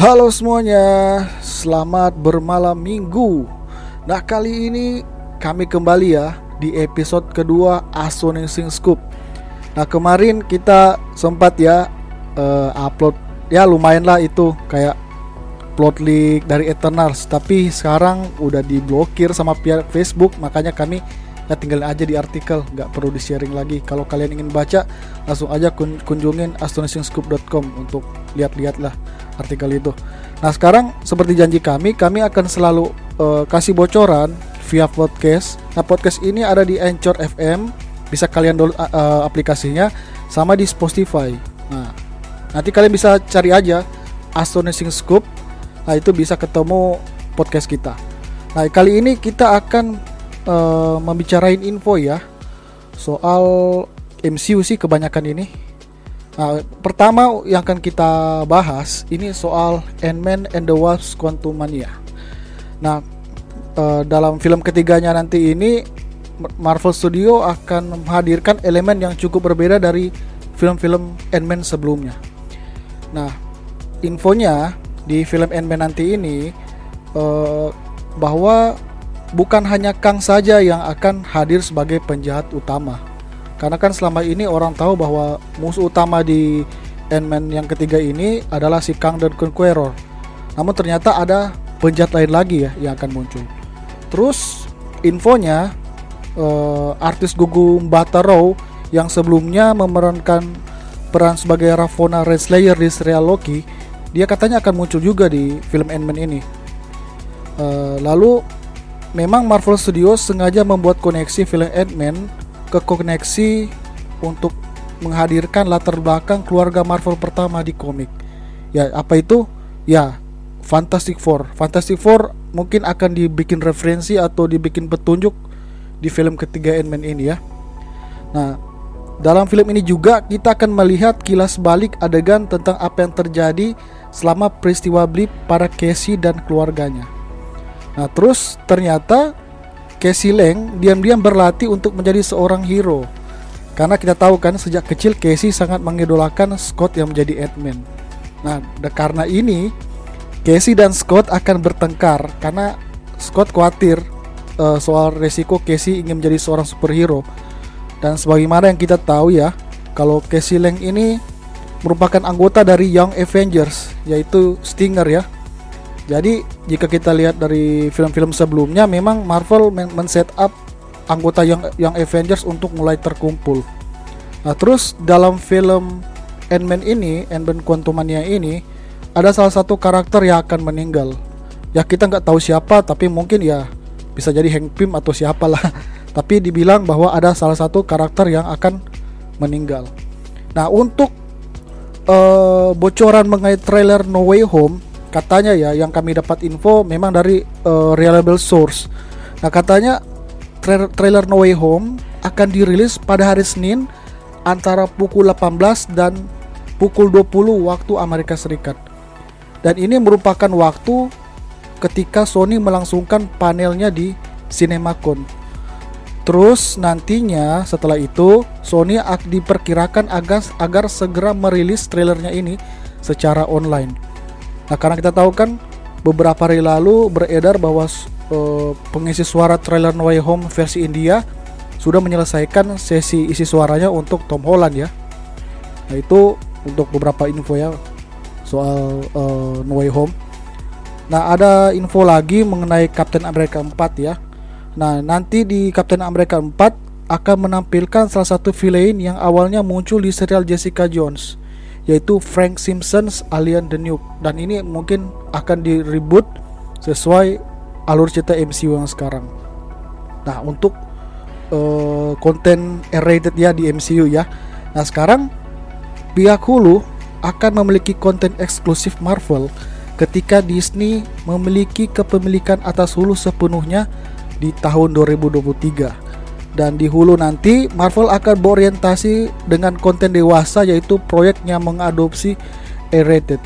Halo semuanya, selamat bermalam minggu. Nah kali ini kami kembali ya di episode kedua Astonishing Scoop. Nah kemarin kita sempat ya uh, upload ya lumayan lah itu kayak plot leak dari Eternals tapi sekarang udah diblokir sama pihak Facebook makanya kami ya tinggalin aja di artikel nggak perlu di sharing lagi. Kalau kalian ingin baca langsung aja kun kunjungin astonishingscoop.com untuk lihat-lihat lah artikel itu. Nah sekarang seperti janji kami kami akan selalu uh, kasih bocoran via podcast. Nah podcast ini ada di Anchor FM bisa kalian download uh, aplikasinya sama di Spotify. Nah nanti kalian bisa cari aja Astonishing Scoop. Nah itu bisa ketemu podcast kita. Nah kali ini kita akan uh, membicarain info ya soal MCU sih kebanyakan ini. Nah, pertama yang akan kita bahas ini soal Ant-Man and the Wasp Quantumania. Nah, uh, dalam film ketiganya nanti ini Marvel Studio akan menghadirkan elemen yang cukup berbeda dari film-film Ant-Man sebelumnya. Nah, infonya di film Ant-Man nanti ini uh, bahwa bukan hanya Kang saja yang akan hadir sebagai penjahat utama. Karena kan selama ini orang tahu bahwa musuh utama di Ant-Man yang ketiga ini adalah si Kang dan Conqueror. Namun ternyata ada penjahat lain lagi ya yang akan muncul. Terus infonya uh, artis Gugu Bataro yang sebelumnya memerankan peran sebagai Ravonna Renslayer di serial Loki, dia katanya akan muncul juga di film Ant-Man ini. Uh, lalu memang Marvel Studios sengaja membuat koneksi film Ant-Man ke koneksi untuk menghadirkan latar belakang keluarga Marvel pertama di komik. Ya, apa itu? Ya, Fantastic Four. Fantastic Four mungkin akan dibikin referensi atau dibikin petunjuk di film ketiga Ant-Man ini ya. Nah, dalam film ini juga kita akan melihat kilas balik adegan tentang apa yang terjadi selama peristiwa blip para Casey dan keluarganya. Nah terus ternyata Casey Lang diam-diam berlatih untuk menjadi seorang hero. Karena kita tahu kan sejak kecil Casey sangat mengidolakan Scott yang menjadi Edman Nah karena ini Casey dan Scott akan bertengkar Karena Scott khawatir uh, soal resiko Casey ingin menjadi seorang superhero. Dan sebagaimana yang kita tahu ya Kalau Casey Lang ini merupakan anggota dari Young Avengers Yaitu Stinger ya jadi jika kita lihat dari film-film sebelumnya memang Marvel men-set up anggota yang yang Avengers untuk mulai terkumpul. Nah, terus dalam film Ant-Man ini, Ant-Man Quantumania ini ada salah satu karakter yang akan meninggal. Ya kita nggak tahu siapa tapi mungkin ya bisa jadi Hank Pym atau siapalah. tapi dibilang bahwa ada salah satu karakter yang akan meninggal. Nah, untuk uh, bocoran mengenai trailer No Way Home katanya ya yang kami dapat info memang dari uh, reliable source. Nah katanya tra trailer No Way Home akan dirilis pada hari Senin antara pukul 18 dan pukul 20 waktu Amerika Serikat. Dan ini merupakan waktu ketika Sony melangsungkan panelnya di CinemaCon. Terus nantinya setelah itu Sony diperkirakan agar agar segera merilis trailernya ini secara online. Nah, karena kita tahu kan beberapa hari lalu beredar bahwa uh, pengisi suara trailer No Way Home versi India sudah menyelesaikan sesi isi suaranya untuk Tom Holland ya. Nah, itu untuk beberapa info ya soal uh, No Way Home. Nah, ada info lagi mengenai Captain America 4 ya. Nah, nanti di Captain America 4 akan menampilkan salah satu villain yang awalnya muncul di serial Jessica Jones yaitu Frank Simpsons Alien the Nuke dan ini mungkin akan di reboot sesuai alur cerita MCU yang sekarang. Nah untuk uh, konten R-rated ya di MCU ya. Nah sekarang pihak Hulu akan memiliki konten eksklusif Marvel ketika Disney memiliki kepemilikan atas Hulu sepenuhnya di tahun 2023 dan di Hulu nanti Marvel akan berorientasi dengan konten dewasa yaitu proyeknya mengadopsi R-rated.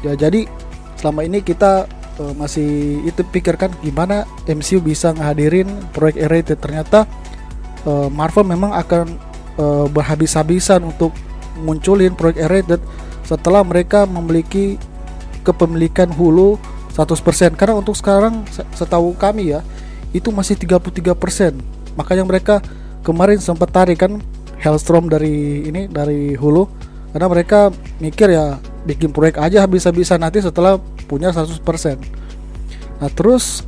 Ya jadi selama ini kita uh, masih itu pikirkan gimana MCU bisa ngehadirin proyek R-rated. Ternyata uh, Marvel memang akan uh, berhabis-habisan untuk munculin proyek R-rated setelah mereka memiliki kepemilikan Hulu 100% karena untuk sekarang setahu kami ya itu masih 33%. Makanya mereka kemarin sempat tarik kan Hellstrom dari ini dari Hulu karena mereka mikir ya bikin proyek aja habis-habisan nanti setelah punya 100%. Nah, terus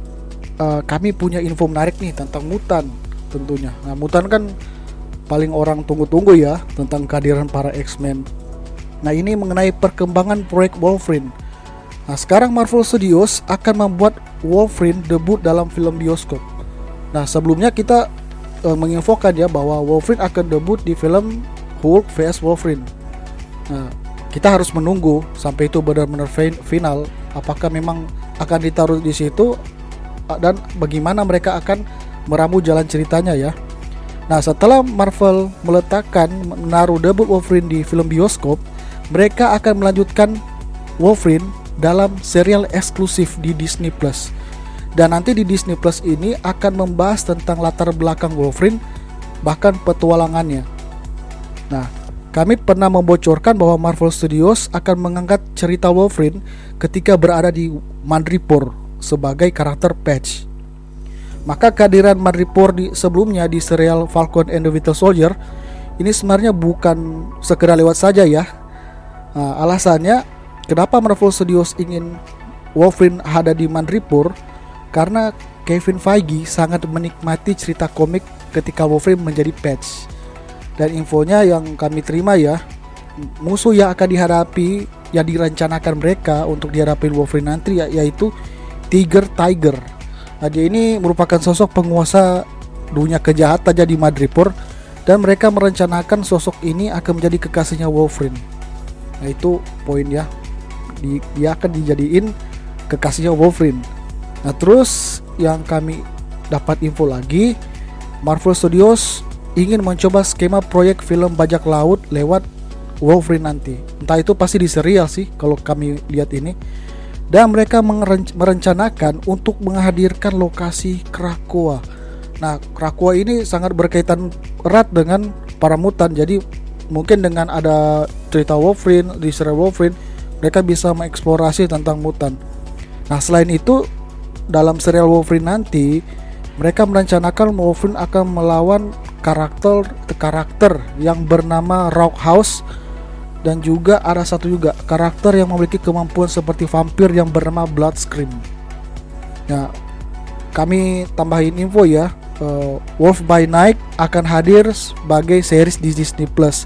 uh, kami punya info menarik nih tentang Mutan tentunya. Nah, Mutan kan paling orang tunggu-tunggu ya tentang kehadiran para X-Men. Nah, ini mengenai perkembangan proyek Wolverine. Nah, sekarang Marvel Studios akan membuat Wolverine debut dalam film bioskop. Nah, sebelumnya kita uh, menginfokan ya bahwa Wolverine akan debut di film Hulk vs Wolverine. Nah, kita harus menunggu sampai itu benar-benar final apakah memang akan ditaruh di situ dan bagaimana mereka akan meramu jalan ceritanya ya. Nah, setelah Marvel meletakkan menaruh debut Wolverine di film bioskop, mereka akan melanjutkan Wolverine dalam serial eksklusif di Disney Plus. Dan nanti di Disney Plus ini akan membahas tentang latar belakang Wolverine bahkan petualangannya. Nah, kami pernah membocorkan bahwa Marvel Studios akan mengangkat cerita Wolverine ketika berada di Madripoor sebagai karakter Patch. Maka kehadiran Madripoor di sebelumnya di serial Falcon and the Winter Soldier ini sebenarnya bukan sekedar lewat saja ya. Nah, alasannya kenapa Marvel Studios ingin Wolverine ada di Madripoor karena Kevin Feige sangat menikmati cerita komik ketika Wolverine menjadi Patch. Dan infonya yang kami terima ya, musuh yang akan dihadapi yang direncanakan mereka untuk dihadapi Wolverine nanti ya, yaitu Tiger Tiger Nah, dia ini merupakan sosok penguasa dunia kejahatan jadi Madripoor dan mereka merencanakan sosok ini akan menjadi kekasihnya Wolverine. Nah, itu poin ya. Di, dia akan dijadiin kekasihnya Wolverine. Nah, terus yang kami dapat info lagi, Marvel Studios ingin mencoba skema proyek film bajak laut lewat Wolverine nanti. Entah itu pasti di serial sih kalau kami lihat ini dan mereka merencanakan untuk menghadirkan lokasi Krakoa. Nah, Krakoa ini sangat berkaitan erat dengan para mutan. Jadi mungkin dengan ada cerita Wolverine di serial Wolverine, mereka bisa mengeksplorasi tentang mutan. Nah, selain itu dalam serial Wolverine nanti mereka merencanakan Wolverine akan melawan karakter karakter yang bernama Rockhouse House dan juga ada satu juga karakter yang memiliki kemampuan seperti vampir yang bernama Blood Scream. Ya, kami tambahin info ya. Uh, Wolf by Night akan hadir sebagai series di Disney Plus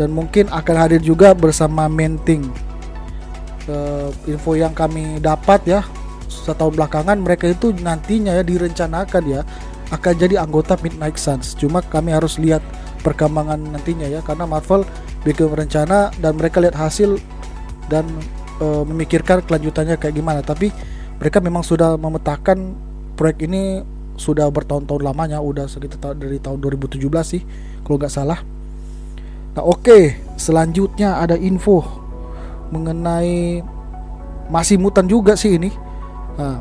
dan mungkin akan hadir juga bersama Menting. Uh, info yang kami dapat ya setahun belakangan mereka itu nantinya ya direncanakan ya akan jadi anggota Midnight Suns. Cuma kami harus lihat perkembangan nantinya ya karena Marvel bikin rencana dan mereka lihat hasil dan e, memikirkan kelanjutannya kayak gimana. Tapi mereka memang sudah memetakan proyek ini sudah bertahun-tahun lamanya udah sekitar dari tahun 2017 sih kalau nggak salah. Nah oke okay, selanjutnya ada info mengenai masih mutan juga sih ini nah,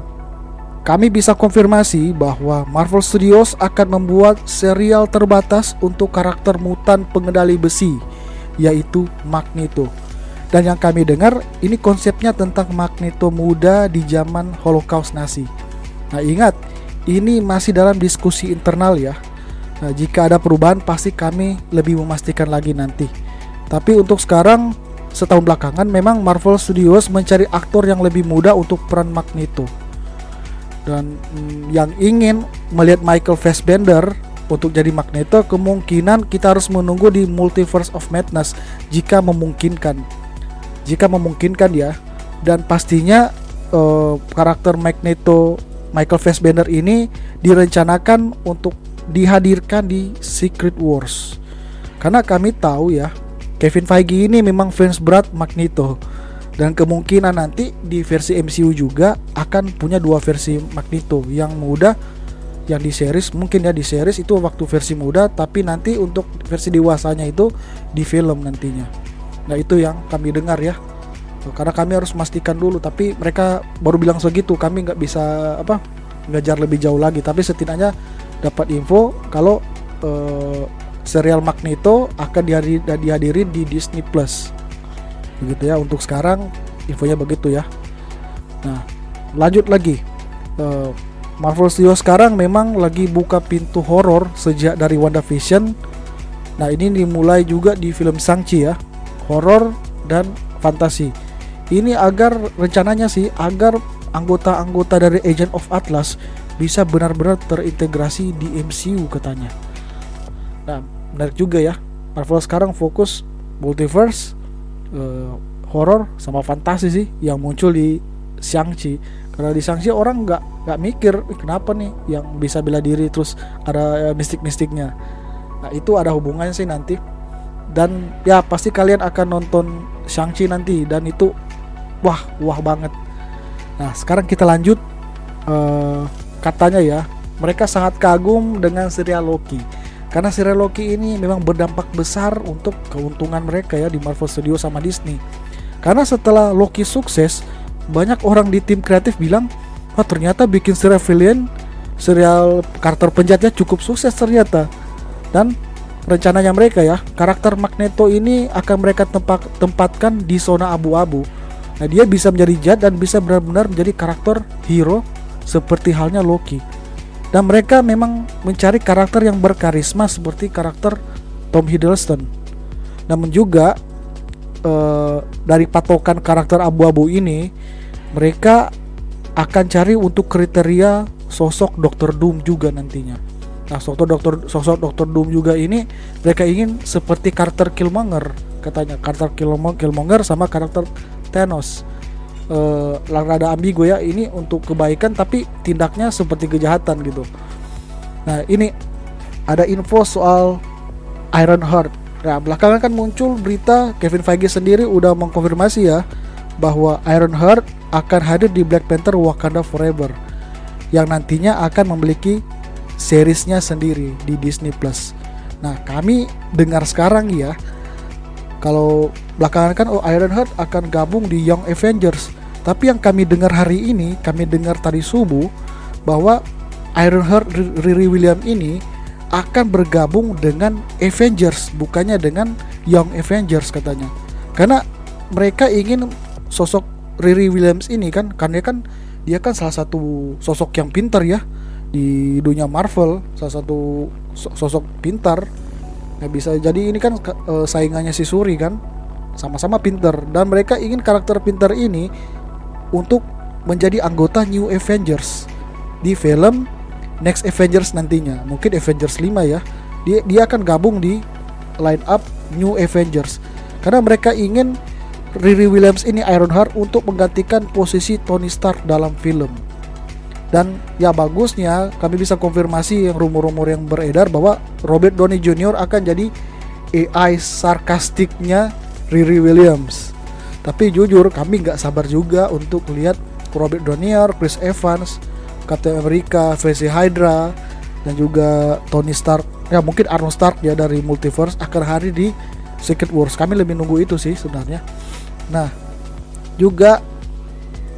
kami bisa konfirmasi bahwa Marvel Studios akan membuat serial terbatas untuk karakter mutan pengendali besi yaitu Magneto. Dan yang kami dengar ini konsepnya tentang Magneto muda di zaman Holocaust Nazi. Nah ingat, ini masih dalam diskusi internal ya. Nah, jika ada perubahan pasti kami lebih memastikan lagi nanti. Tapi untuk sekarang setahun belakangan memang Marvel Studios mencari aktor yang lebih muda untuk peran Magneto. Dan mm, yang ingin melihat Michael Fassbender untuk jadi Magneto kemungkinan kita harus menunggu di Multiverse of Madness jika memungkinkan. Jika memungkinkan ya. Dan pastinya uh, karakter Magneto Michael Fassbender ini direncanakan untuk dihadirkan di Secret Wars. Karena kami tahu ya Kevin Feige ini memang fans berat Magneto. Dan kemungkinan nanti di versi MCU juga akan punya dua versi Magneto. Yang muda yang di series mungkin ya di series itu waktu versi muda tapi nanti untuk versi dewasanya itu di film nantinya. Nah itu yang kami dengar ya. Karena kami harus memastikan dulu tapi mereka baru bilang segitu kami nggak bisa apa ngajar lebih jauh lagi. Tapi setidaknya dapat info kalau uh, serial Magneto akan dihadiri, dihadirin di Disney Plus begitu ya untuk sekarang infonya begitu ya Nah, lanjut lagi. Uh, Marvel Studios sekarang memang lagi buka pintu horor sejak dari WandaVision. Nah, ini dimulai juga di film Shang-Chi ya. Horor dan fantasi. Ini agar rencananya sih agar anggota-anggota dari Agent of Atlas bisa benar-benar terintegrasi di MCU katanya. Nah, menarik juga ya. Marvel sekarang fokus multiverse, uh, horor sama fantasi sih yang muncul di Shang-Chi. Karena di Shang-Chi orang nggak nggak mikir kenapa nih yang bisa bela diri terus ada uh, mistik-mistiknya. Nah, itu ada hubungannya sih nanti. Dan ya pasti kalian akan nonton Shang-Chi nanti dan itu wah wah banget. Nah, sekarang kita lanjut uh, katanya ya, mereka sangat kagum dengan serial Loki. Karena serial Loki ini memang berdampak besar untuk keuntungan mereka ya di Marvel Studios sama Disney. Karena setelah Loki sukses, banyak orang di tim kreatif bilang, "Wah, ternyata bikin serial villain, serial karakter penjahatnya cukup sukses ternyata." Dan rencananya mereka ya, karakter Magneto ini akan mereka tempat, tempatkan di zona abu-abu. Nah, dia bisa menjadi jahat dan bisa benar-benar menjadi karakter hero seperti halnya Loki. Dan mereka memang mencari karakter yang berkarisma seperti karakter Tom Hiddleston. Namun juga uh, dari patokan karakter abu-abu ini, mereka akan cari untuk kriteria sosok Dr. Doom juga nantinya. Nah, sosok Dr. sosok Dr. Doom juga ini mereka ingin seperti karakter Killmonger katanya, karakter Killmonger sama karakter Thanos uh, rada ambigu ya ini untuk kebaikan tapi tindaknya seperti kejahatan gitu nah ini ada info soal Iron Heart nah belakangan kan muncul berita Kevin Feige sendiri udah mengkonfirmasi ya bahwa Iron Heart akan hadir di Black Panther Wakanda Forever yang nantinya akan memiliki seriesnya sendiri di Disney Plus. Nah, kami dengar sekarang ya kalau belakangan kan oh Iron Heart akan gabung di Young Avengers. Tapi yang kami dengar hari ini, kami dengar tadi subuh bahwa Iron Heart Riri William ini akan bergabung dengan Avengers, bukannya dengan Young Avengers katanya. Karena mereka ingin sosok Riri Williams ini kan, karena kan dia kan salah satu sosok yang pintar ya di dunia Marvel, salah satu sosok pintar ya bisa. Jadi ini kan uh, saingannya si Suri kan sama-sama pinter. Dan mereka ingin karakter pinter ini untuk menjadi anggota New Avengers di film Next Avengers nantinya. Mungkin Avengers 5 ya. Dia dia akan gabung di line up New Avengers. Karena mereka ingin Riri Williams ini Ironheart untuk menggantikan posisi Tony Stark dalam film dan ya bagusnya kami bisa konfirmasi yang rumor-rumor yang beredar bahwa Robert Downey Jr. akan jadi AI sarkastiknya Riri Williams. Tapi jujur kami nggak sabar juga untuk lihat Robert Downey, Chris Evans, Captain America, VC Hydra, dan juga Tony Stark. Ya mungkin Arnold Stark ya dari Multiverse akan hari di Secret Wars. Kami lebih nunggu itu sih sebenarnya. Nah, juga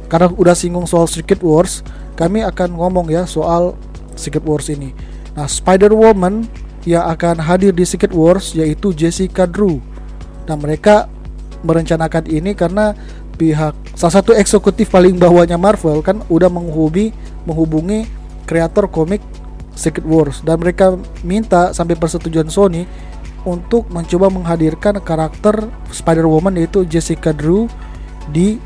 karena udah singgung soal Secret Wars, kami akan ngomong ya soal Secret Wars ini. Nah, Spider-Woman yang akan hadir di Secret Wars yaitu Jessica Drew. Nah, mereka merencanakan ini karena pihak salah satu eksekutif paling bawahnya Marvel kan udah menghubungi menghubungi kreator komik Secret Wars dan mereka minta sampai persetujuan Sony untuk mencoba menghadirkan karakter Spider-Woman yaitu Jessica Drew di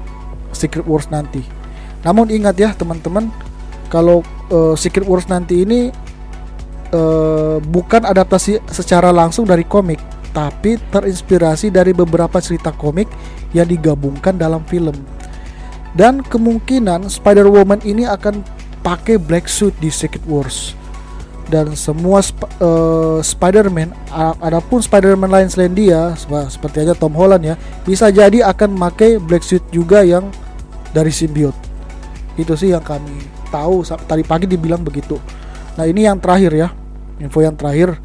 Secret Wars nanti. Namun ingat ya teman-teman, kalau uh, Secret Wars nanti ini uh, bukan adaptasi secara langsung dari komik, tapi terinspirasi dari beberapa cerita komik yang digabungkan dalam film. Dan kemungkinan Spider-Woman ini akan pakai black suit di Secret Wars. Dan semua sp uh, Spider-Man, adapun Spider-Man lain selain dia, seperti aja Tom Holland ya, bisa jadi akan pakai black suit juga yang dari symbiote itu sih yang kami tahu. Tadi pagi dibilang begitu. Nah ini yang terakhir ya. Info yang terakhir.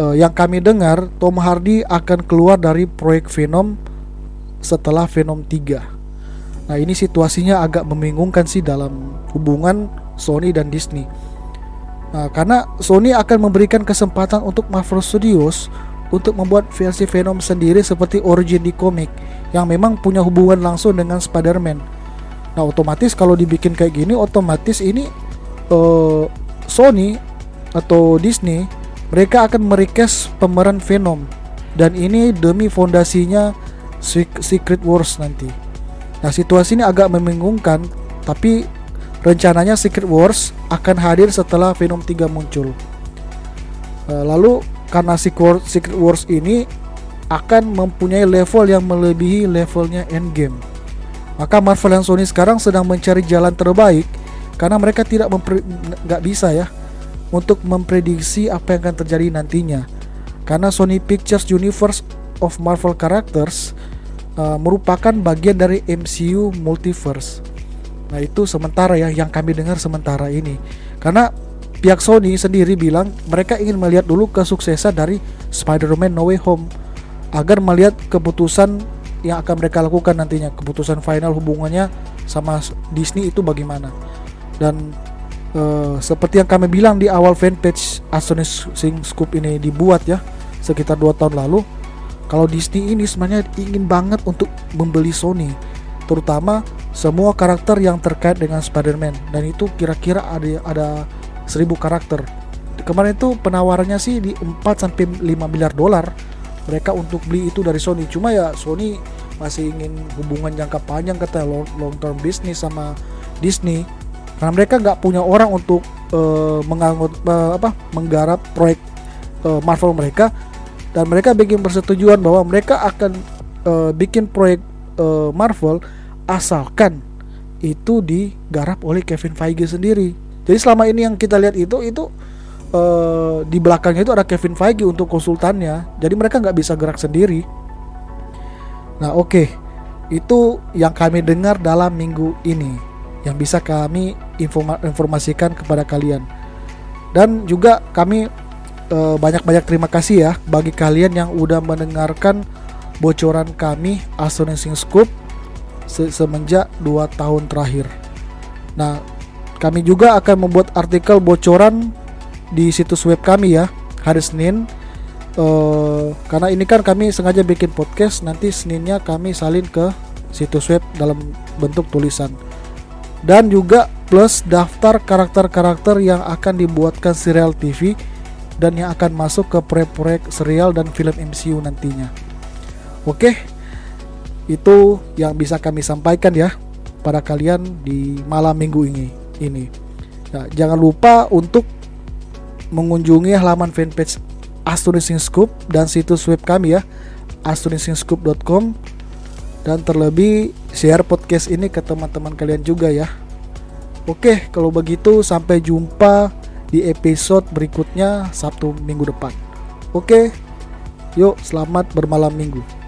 Uh, yang kami dengar Tom Hardy akan keluar dari proyek Venom setelah Venom 3 nah ini situasinya agak membingungkan sih dalam hubungan Sony dan Disney. Nah, karena Sony akan memberikan kesempatan untuk Marvel Studios untuk membuat versi Venom sendiri seperti origin di komik yang memang punya hubungan langsung dengan Spider-Man Nah otomatis kalau dibikin kayak gini otomatis ini uh, Sony atau Disney mereka akan merequest pemeran Venom dan ini demi fondasinya Secret Wars nanti. Nah situasi ini agak membingungkan tapi rencananya Secret Wars akan hadir setelah Venom 3 muncul. Uh, lalu karena Secret Wars ini akan mempunyai level yang melebihi levelnya Endgame. Maka Marvel dan Sony sekarang sedang mencari jalan terbaik karena mereka tidak nggak bisa ya untuk memprediksi apa yang akan terjadi nantinya. Karena Sony Pictures Universe of Marvel Characters uh, merupakan bagian dari MCU Multiverse. Nah itu sementara ya yang kami dengar sementara ini. Karena pihak Sony sendiri bilang mereka ingin melihat dulu kesuksesan dari Spider-Man No Way Home agar melihat keputusan yang akan mereka lakukan nantinya keputusan final hubungannya sama Disney itu bagaimana. Dan uh, seperti yang kami bilang di awal fanpage Sing Scoop ini dibuat ya sekitar dua tahun lalu kalau Disney ini sebenarnya ingin banget untuk membeli Sony terutama semua karakter yang terkait dengan Spider-Man. Dan itu kira-kira ada ada 1000 karakter. Kemarin itu penawarannya sih di 4 sampai 5 miliar dolar mereka untuk beli itu dari Sony. Cuma ya Sony masih ingin hubungan jangka panjang kata long, long term bisnis sama Disney. Karena mereka nggak punya orang untuk uh, mengangut uh, apa menggarap proyek uh, Marvel mereka. Dan mereka bikin persetujuan bahwa mereka akan uh, bikin proyek uh, Marvel asalkan itu digarap oleh Kevin Feige sendiri. Jadi selama ini yang kita lihat itu itu uh, di belakangnya itu ada Kevin Feige untuk konsultannya jadi mereka nggak bisa gerak sendiri nah oke okay. itu yang kami dengar dalam minggu ini yang bisa kami informa informasikan kepada kalian dan juga kami uh, banyak-banyak terima kasih ya bagi kalian yang udah mendengarkan bocoran kami Astonishing Scoop se semenjak 2 tahun terakhir. Nah, kami juga akan membuat artikel bocoran di situs web kami ya hari Senin uh, karena ini kan kami sengaja bikin podcast nanti Seninnya kami salin ke situs web dalam bentuk tulisan dan juga plus daftar karakter-karakter yang akan dibuatkan serial TV dan yang akan masuk ke proyek-proyek serial dan film MCU nantinya. Oke, itu yang bisa kami sampaikan ya pada kalian di malam minggu ini. Ini, nah, jangan lupa untuk mengunjungi halaman fanpage Astonishing Scoop dan situs web kami ya astonisingscoop.com dan terlebih share podcast ini ke teman-teman kalian juga ya. Oke, kalau begitu sampai jumpa di episode berikutnya Sabtu minggu depan. Oke, yuk selamat bermalam minggu.